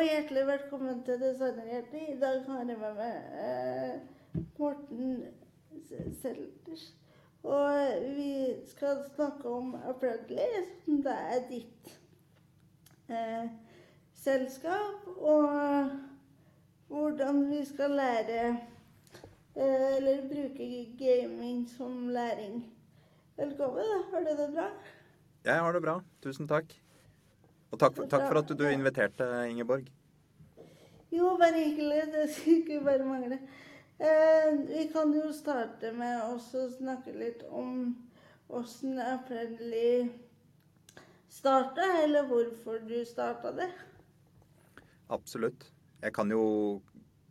og hjertelig velkommen til Designerhjertet. I dag har jeg med meg eh, Morten Selders. Og vi skal snakke om Applaudly, som det er ditt eh, selskap. Og hvordan vi skal lære eh, Eller bruke gaming som læring. Velkommen. Har du det bra? Jeg har det bra. Tusen takk. Og takk for, takk for at du inviterte, Ingeborg. Jo, bare hyggelig. Det skulle bare mangle. Eh, vi kan jo starte med å snakke litt om åssen Apprendly starta, eller hvorfor du starta det. Absolutt. Jeg kan jo,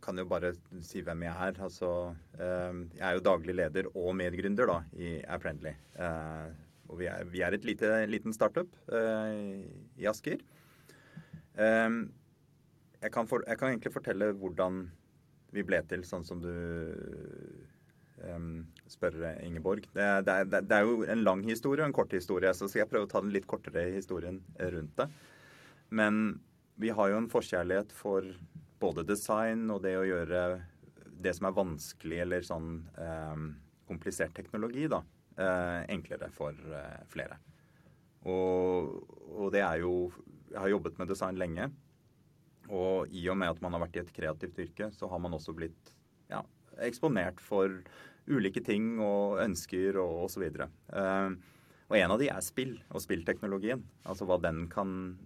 kan jo bare si hvem jeg er. Altså, eh, jeg er jo daglig leder og medgründer da, i Apprendly. Eh, og vi er, vi er et lite, liten startup eh, i Asker. Eh, jeg, kan for, jeg, kan egentlig fortelle hvordan vi ble til sånn som du eh, spør, Ingeborg. Det, det, det, det, er jo en lang historie og en kort historie, så skal jeg prøve å ta den litt kortere historien rundt det. Men vi har jo en forkjærlighet for både design og det å gjøre det som er vanskelig eller sånn eh, komplisert teknologi, da enklere for eh, flere. Og, og, det er jo Jeg har jobbet med design lenge. Og i og med at man har vært i et kreativt yrke, så har man også blitt ja, eksponert for ulike ting og ønsker og osv. Eh, og en av de er spill og spillteknologien. Altså hva den kan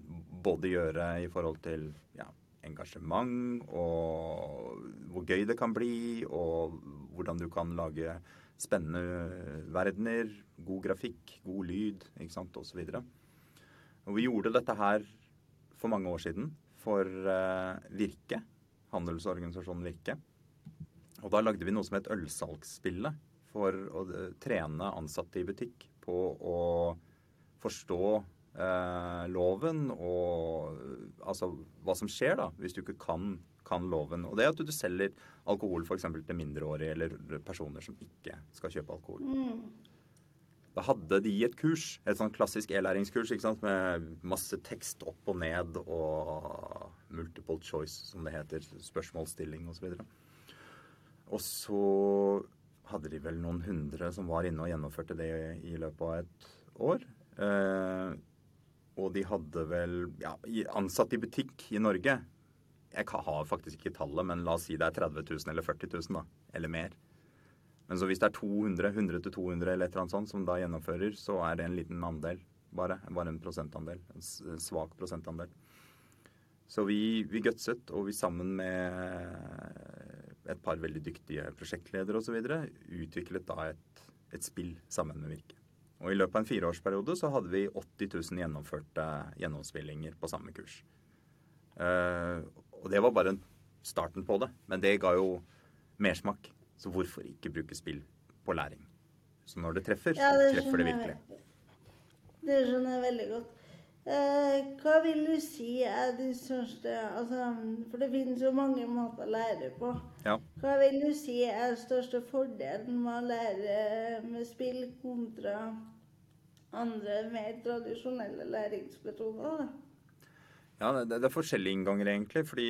både gjøre i forhold til ja, engasjement og hvor gøy det kan bli, og hvordan du kan lage spennende verdener, god grafikk, god lyd ikke sant, osv. Vi gjorde dette her for mange år siden for uh, Virke, handelsorganisasjonen Virke. Og da lagde vi noe som het Ølsalgsspillet, for å uh, trene ansatte i butikk på å forstå uh, loven og altså hva som skjer da, hvis du ikke kan kan loven. Og det at du selger alkohol f.eks. til mindreårige eller personer som ikke skal kjøpe alkohol. Mm. Da hadde de et kurs, et sånn klassisk e-læringskurs med masse tekst opp og ned og multiple choice, som det heter. Spørsmålsstilling osv. Og, og så hadde de vel noen hundre som var inne og gjennomførte det i løpet av et år. Eh, og de hadde vel ja, Ansatt i butikk i Norge jeg har faktisk ikke tallet, men la oss si det er 30 000 eller 40 000, da. Eller mer. Men så hvis det er 200, 100-200 eller et eller annet sånt som da gjennomfører, så er det en liten andel, bare. Bare en prosentandel. En svak prosentandel. Så vi, vi gutset, og vi sammen med et par veldig dyktige prosjektledere osv. utviklet da et, et spill sammen med Virke. Og i løpet av en fireårsperiode så hadde vi 80 000 gjennomførte gjennomspillinger på samme kurs. Uh, og det var bare starten på det. Men det ga jo mersmak. Så hvorfor ikke bruke spill på læring? Så når det treffer, så ja, det treffer det virkelig. Det skjønner jeg veldig godt. Eh, hva vil du si er de største altså, For det finnes jo mange måter å lære på. Ja. Hva vil du si er største fordelen med å lære med spill kontra andre mer tradisjonelle læringsmetoder? Ja, det, det er forskjellige innganger, egentlig. Fordi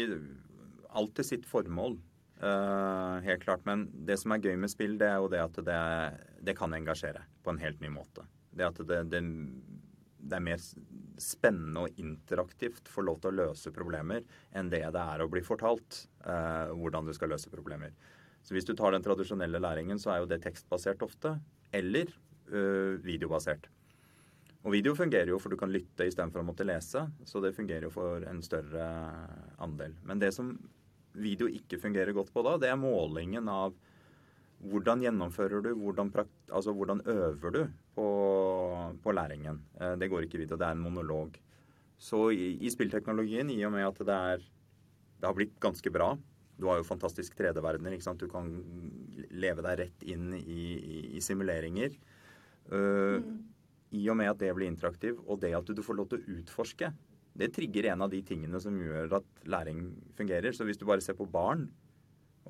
alt til sitt formål. Eh, helt klart. Men det som er gøy med spill, det er jo det at det, det kan engasjere på en helt ny måte. Det at det, det, det, er mer spennende og interaktivt få lov til å løse problemer enn det det er å bli fortalt eh, hvordan du skal løse problemer. Så hvis du tar den tradisjonelle læringen, så er jo det tekstbasert ofte. Eller uh, videobasert. Og video fungerer jo for du kan lytte istedenfor å måtte lese, så det fungerer jo for en større andel. Men det som video ikke fungerer godt på da, det er målingen av hvordan gjennomfører du, hvordan, altså hvordan øver du på, på, læringen. Eh, det går ikke vidt, og det er en monolog. Så i, i spillteknologien, i og med at det, er, det har blitt ganske bra Du har jo fantastisk 3D-verdener. ikke sant? Du kan leve deg rett inn i, i, i simuleringer. Uh, mm i og med at det blir interaktiv, og det at du får lov til å utforske, det trigger en av de tingene som gjør at læring fungerer. Så hvis du bare ser på barn,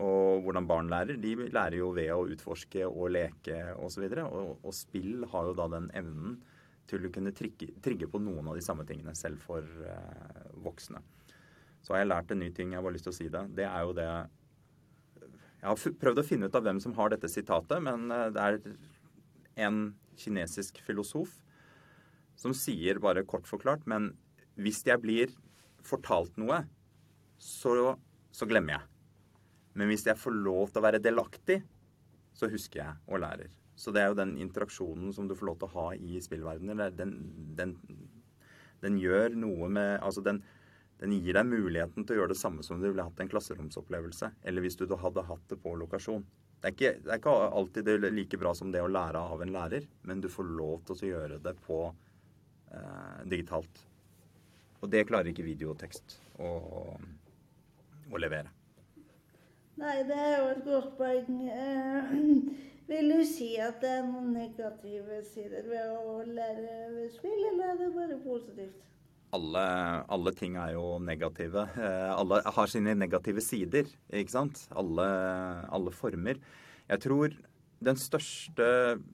og hvordan barn lærer, de lærer jo ved å utforske og leke osv. Og, og, og spill har jo da den evnen til å kunne trigge, trigge, på noen av de samme tingene selv for eh, voksne. så har jeg lært en ny ting. Jeg har bare lyst til å si det. Det er jo det Jeg har prøvd å finne ut av hvem som har dette sitatet, men eh, det er en kinesisk filosof som sier, bare kort forklart, men hvis jeg blir fortalt noe, så, så glemmer jeg. Men hvis jeg får lov til å være delaktig, så husker jeg og lærer. Så det er jo den interaksjonen som du får lov til å ha i spillverdenen. Den, den, den gjør noe med Altså, den, den, gir deg muligheten til å gjøre det samme som du ville hatt en klasseromsopplevelse. Eller hvis du hadde hatt det på lokasjon. Det er, ikke, det er ikke alltid det like bra som det å lære av en lærer, men du får lov til å gjøre det på eh, digitalt. Og det klarer ikke videotekst å, å levere. Nei, det er jo et godt poeng. Eh, vil du si at det er noen negative sider ved å lære spill, eller er det bare positivt? Alle, alle ting er jo negative. Eh, alle har sine negative sider, ikke sant? Alle, alle former. Jeg tror den største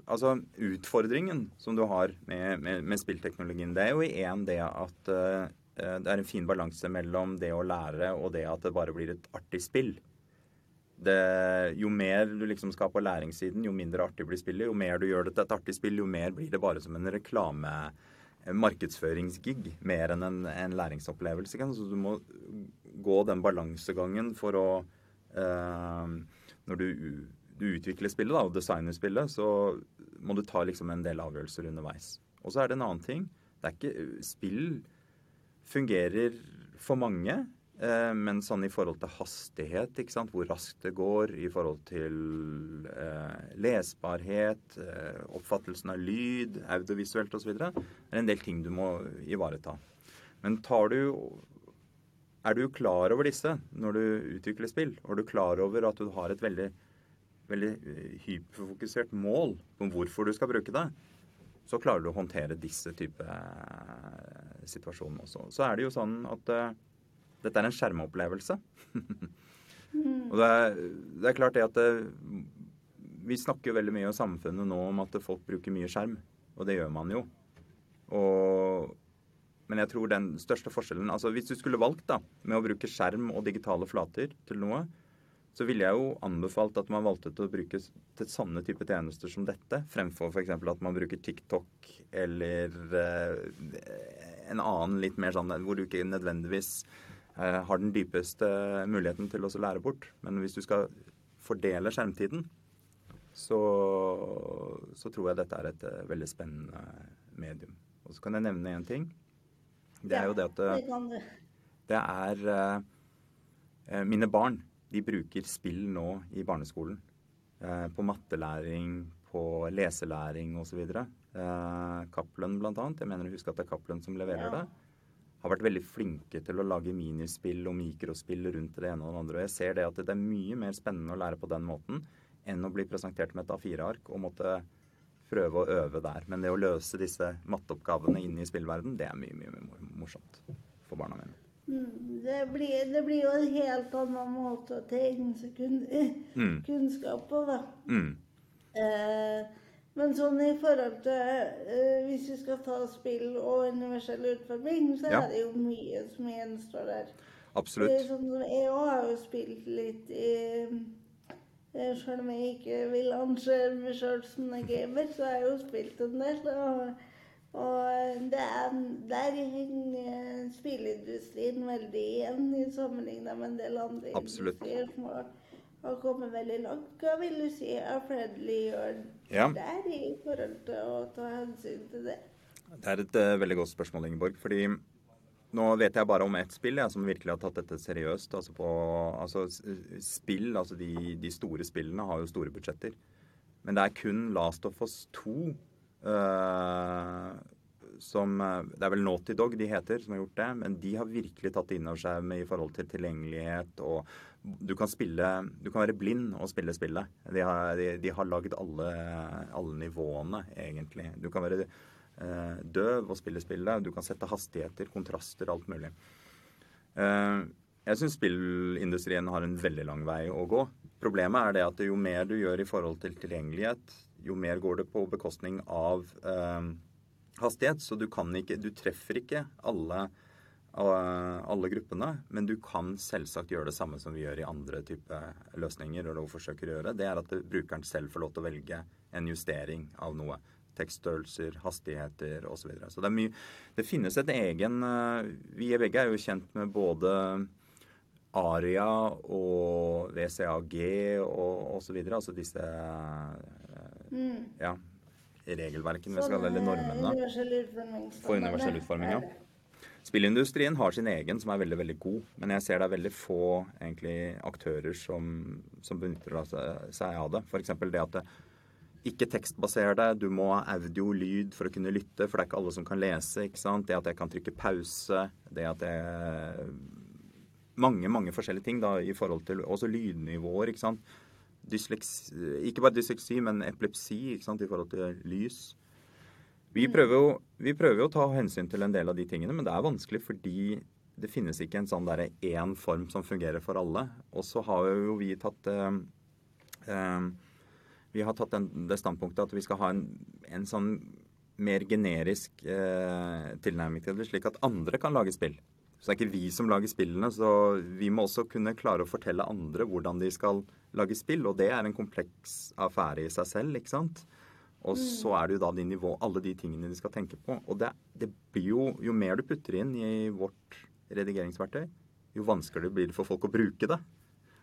altså, utfordringen som du har med, med, med spillteknologien, det er jo igjen det at uh, det er en fin balanse mellom det å lære og det at det bare blir et artig spill det, jo mer du liksom skal på læringssiden, jo mindre artig blir spillet. Jo mer du gjør det til et artig spill, jo mer blir det bare som en reklame markedsføringsgig mer enn en, en læringsopplevelse. Så du må gå den balansegangen for å eh, Når du, du, utvikler spillet da, og designer spillet, så må du ta liksom en del avgjørelser underveis. Og så er det en annen ting. Det er ikke Spill fungerer for mange. Eh, men sånn i forhold til hastighet, hvor raskt det går, i forhold til eh, lesbarhet, eh, oppfattelsen av lyd, audiovisuelt osv., er en del ting du må ivareta. Men tar du Er du klar over disse når du utvikler spill? Er du klar over at du har et veldig, veldig eh, hyperfokusert mål på hvorfor du skal bruke det? Så klarer du å håndtere disse type situasjonene situasjoner også. Så er det jo sånn at dette er en skjermopplevelse. og det er, det er, klart det at det, Vi snakker jo veldig mye i samfunnet nå om at folk bruker mye skjerm. Og det gjør man jo. Og, men jeg tror den største forskjellen altså Hvis du skulle valgt da, med å bruke skjerm og digitale flater til noe, så ville jeg jo anbefalt at man valgte til å bruke til sånne type tjenester som dette, fremfor f.eks. at man bruker TikTok eller eh, en annen litt mer sånn hvor du ikke nødvendigvis Eh, har den dypeste muligheten til å lære bort. Men hvis du skal fordele skjermtiden, så, så tror jeg dette er et uh, veldig spennende medium. Og så kan jeg nevne én ting. Det er jo det at det, det er Mine barn de bruker spill nå i barneskolen. På mattelæring, på leselæring osv. Cappelen bl.a. Jeg mener å huske at det er Cappelen som leverer det har vært veldig flinke til å lage minispill og mikrospill rundt det ene og det andre. Og jeg ser det at det er mye mer spennende å lære på den måten enn å bli presentert med et A4-ark og måtte prøve å øve der. Men det å løse disse matteoppgavene inne i spillverden, det er mye, mye, mye morsomt for barna mine. Mm, det, blir, det blir, jo en helt annen måte å tegne seg kun, mm. kunnskap på, da. Mm. Eh, men sånn i forhold til uh, Hvis vi skal ta spill og universell utforming, så ja. er det jo mye som gjenstår der. Absolutt. Uh, sånn som jeg òg har jo spilt litt i uh, Selv om jeg ikke vil anse meg sjøl som en gamer, så har jeg jo spilt en del. Og, og det er, der henger spillindustrien veldig igjen i sammenligna med en del andre Absolutt. industrier. som har har kommet veldig langt. Hva vil du si er Fredly gjør ja. der i forhold til å ta hensyn til det? Det er et uh, veldig godt spørsmål, Ingeborg. fordi nå vet jeg bare om ett spill jeg, som virkelig har tatt dette seriøst. Altså, på, altså spill, altså de, de, store spillene har jo store budsjetter. Men det er kun Last of Us 2 uh, eh, som eh, Det er vel Naughty Dog de heter, som har gjort det. Men de har virkelig tatt det inn over seg med i forhold til tilgjengelighet og du kan spille Du kan være blind og spille spillet. De har, de, de har lagd alle, alle, nivåene, egentlig. Du kan være eh, døv og spille spillet. Du kan sette hastigheter, kontraster, alt mulig. Eh, jeg syns spillindustrien har en veldig lang vei å gå. Problemet er det at jo mer du gjør i forhold til tilgjengelighet, jo mer går det på bekostning av eh, hastighet. Så du kan ikke Du treffer ikke alle alle gruppene. Men du kan selvsagt gjøre det samme som vi gjør i andre typer løsninger. og forsøker å gjøre, Det er at brukeren selv får lov til å velge en justering av noe. Tekststørrelser, hastigheter osv. Så, videre. så det er mye Det finnes et egen eh, Vi begge er jo kjent med både Aria og VCAG og osv. Altså disse mm. ja, regelverkene, sånn, eller normene for universell utforming. Ja. Spillindustrien har sin egen, som er veldig veldig god. Men jeg ser det er veldig få egentlig, aktører som, som benytter seg av det. F.eks. det at det ikke tekstbaser det. Du må ha audio, lyd for å kunne lytte, for det er ikke alle som kan lese. ikke sant? Det at jeg kan trykke pause. Det at jeg Mange, mange forskjellige ting da, i forhold til også lydnivåer. ikke sant? Dysleksi, ikke bare dysleksi, men epilepsi ikke sant? i forhold til lys. Vi mm. prøver, jo, vi prøver jo å ta hensyn til en del av de tingene, men det er vanskelig fordi det finnes ikke en sånn derre én form som fungerer for alle. Og så har jo vi tatt eh, eh, Vi har tatt den, det standpunktet at vi skal ha en, en sånn mer generisk eh, tilnærming til det, slik at andre kan lage spill. Så det er ikke vi som lager spillene, så vi må også kunne klare å fortelle andre hvordan de skal lage spill, og det er en kompleks affære i seg selv, ikke sant. Og mm. så er det jo da de nivå, alle de tingene de skal tenke på. Og det, det blir jo Jo mer du putter inn i vårt redigeringsverktøy, jo vanskeligere blir det for folk å bruke det.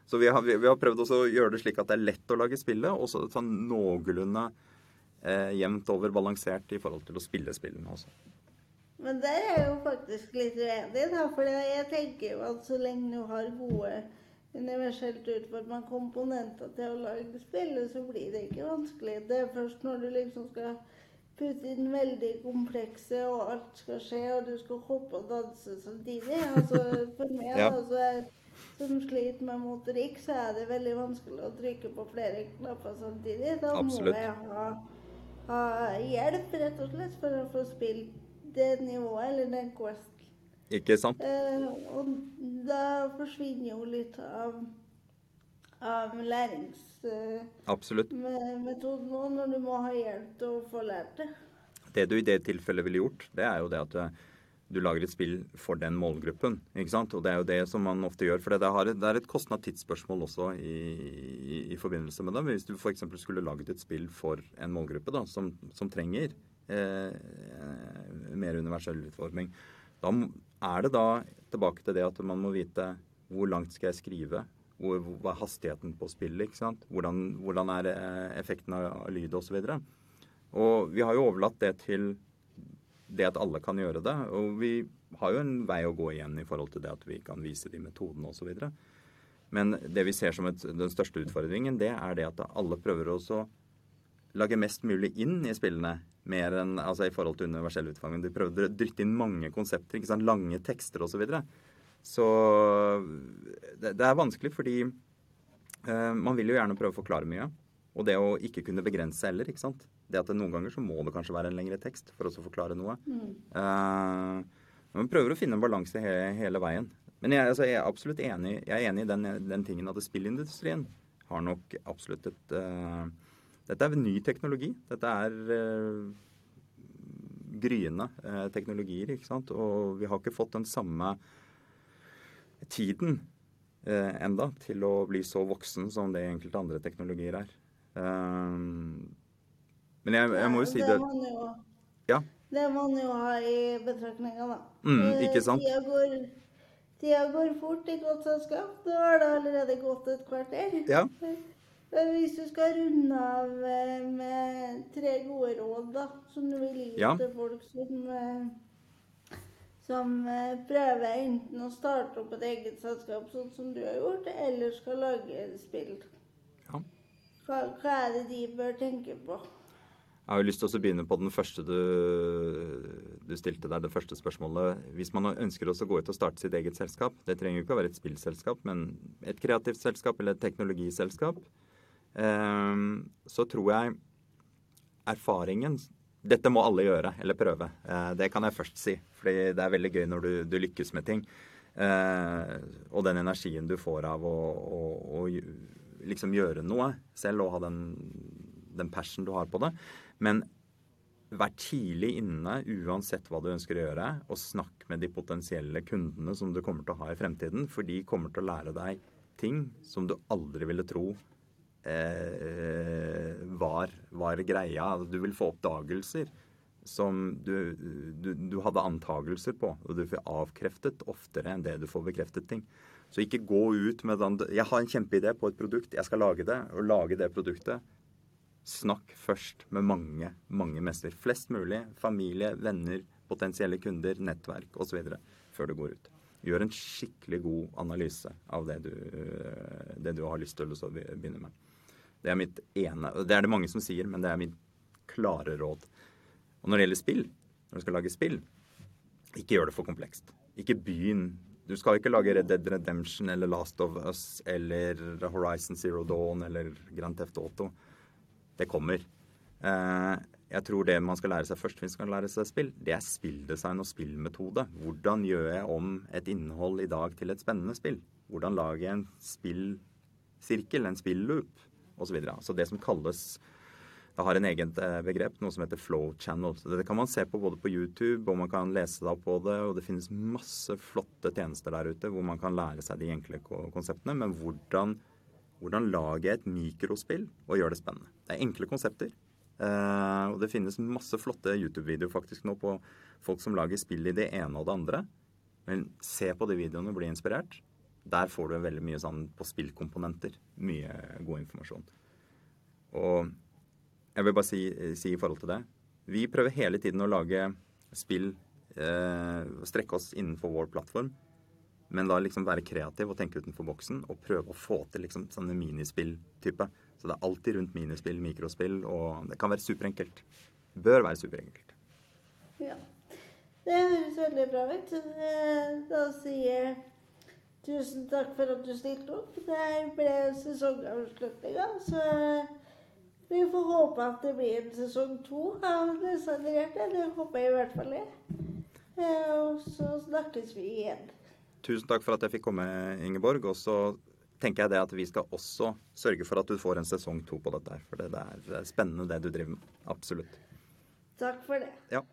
Så vi har, vi, har prøvd også å gjøre det slik at det er lett å lage spillet, og så sånn noenlunde eh, jevnt over balansert i forhold til å spille spillene også. Men der er jeg jo faktisk litt uenig, da. For jeg tenker jo at så lenge du har gode universelt utforma komponenter til å lage spillet, så blir det ikke vanskelig. Det er først når du liksom skal putte inn veldig komplekse, og alt skal skje, og du skal hoppe og danse samtidig. Altså, for meg, ja. altså, jeg, som sliter med motorikk, så er det veldig vanskelig å trykke på flere knapper samtidig. Da Absolutt. må jeg ha, ha, hjelp, rett og slett, for å få spilt det nivået, eller den quest ikke sant? Eh, og da forsvinner jo litt av, av læringsmetoden òg, når du må ha hjelp til å få lært det. Det du i det tilfellet ville gjort, det er jo det at du, du lager et spill for den målgruppen. ikke sant? Og det er jo det som man ofte gjør. For det, har, det er et kostnad tidsspørsmål også i, i, i, forbindelse med det. Men Hvis du f.eks. skulle laget et spill for en målgruppe da, som, som trenger eh, mer universell utforming, da er det da tilbake til det at man må vite hvor langt skal jeg skrive? Hvor, hva er hastigheten på spillet? ikke sant? Hvordan, hvordan er eh, effekten av lyd osv.? Og, og vi har jo overlatt det til det at alle kan gjøre det. Og vi har jo en vei å gå igjen i forhold til det at vi kan vise de metodene osv. Men det vi ser som et, den største utfordringen, det er det at alle prøver å lage mest mulig inn i spillene mer enn altså i forhold til universell utfanging. De prøvde å dytte inn mange konsepter, ikke sant? lange tekster osv. Så, videre. så det, det, er vanskelig fordi uh, man vil jo gjerne prøve å forklare mye. Og det å ikke kunne begrense heller. ikke sant? Det at det Noen ganger så må det kanskje være en lengre tekst for å forklare noe. Mm. Uh, man prøver å finne en balanse he, hele veien. Men jeg, altså, jeg, er absolutt enig, jeg er enig i den, den tingen at spillindustrien har nok absolutt et uh, dette er ny teknologi. Dette er eh, gryende eh, teknologier, ikke sant. Og vi har ikke fått den samme tiden eh, enda til å bli så voksen som det enkelte andre teknologier er. Uh, men jeg, jeg, må jo si det Ja. Det må man jo ha i betraktninga, da. Mm, ikke sant? Tida går, tida går fort i godt selskap. Da har det allerede gått et kvarter. Ja. Hvis du skal runde av eh, med tre gode råd da, som du vil gi ja. til folk som, eh, som eh, prøver enten å starte opp et eget selskap, sånn som du har gjort, eller skal lage spill, ja. hva, hva, er det de bør tenke på? Jeg har jo lyst til å begynne på den første du, du stilte der, det første spørsmålet. Hvis man ønsker å gå ut og starte sitt eget selskap, det trenger jo ikke å være et spillselskap, men et kreativt selskap eller et teknologiselskap, så tror jeg erfaringen Dette må alle gjøre, eller prøve. Eh, det kan jeg først si. Fordi det er veldig gøy når du, du lykkes med ting. Eh, og den energien du får av å, å, å liksom gjøre noe selv og ha den, den passion du har på det. Men vær tidlig inne uansett hva du ønsker å gjøre, og snakk med de potensielle kundene som du kommer til å ha i fremtiden. For de kommer til å lære deg ting som du aldri ville tro var, var, greia. Du vil få oppdagelser som du, du, du hadde antagelser på, og du får avkreftet oftere enn det du får bekreftet ting. Så ikke gå ut med den Jeg har en kjempeidé på et produkt, jeg skal lage det, og lage det produktet. Snakk først med mange, mange mester. Flest mulig. Familie, venner, potensielle kunder, nettverk osv. før du går ut. Gjør en skikkelig god analyse av det du, det du har lyst til å begynne med. Det er mitt ene Det er det mange som sier, men det er mitt klare råd. Og når det gjelder spill, når du skal lage spill, ikke gjør det for komplekst. Ikke begynn Du skal ikke lage Red Dead Redemption eller Last of Us eller Horizon Zero Dawn eller Grand Theft Auto. Det kommer. Eh, jeg tror det man skal lære seg først hvis man skal lære seg spill, det er spilldesign og spillmetode. Hvordan gjør jeg om et innhold i dag til et spennende spill? Hvordan lager jeg en spillsirkel, en spilloop, osv. Så, så det som kalles det har en eget eh, begrep, noe som heter flow channel. Så det kan man se på både på YouTube, og man kan lese seg på det. Og det finnes masse flotte tjenester der ute hvor man kan lære seg de enkle konseptene. Men hvordan, hvordan lage et mikrospill og gjøre det spennende. Det er enkle konsepter. Uh, og det finnes masse flotte YouTube-videoer faktisk nå på folk som lager spill i det ene og det andre. Men se på de videoene og bli inspirert. Der får du veldig mye sånn på spillkomponenter. Mye god informasjon. Og jeg vil bare si, si, i forhold til det Vi prøver hele tiden å lage spill eh, Strekke oss innenfor vår plattform. Men da liksom være kreativ og tenke utenfor boksen og prøve å få til liksom sånne minispill-type. Så det er alltid rundt minispill, mikrospill, og det kan være superenkelt. Bør være superenkelt. Ja. Det høres veldig bra ut. Da sier tusen takk for at du stilte opp. Det ble sesongavslutninga, så vi får håpe at det blir en sesong to av Designerte. Det håper jeg i hvert fall det. Eh, og så snakkes vi igjen. Tusen takk for at jeg fikk komme, Ingeborg. Og så tenker jeg det at vi skal også sørge for at du får en sesong to på dette her. For det er spennende det du driver med. Absolutt. Takk for det. Ja.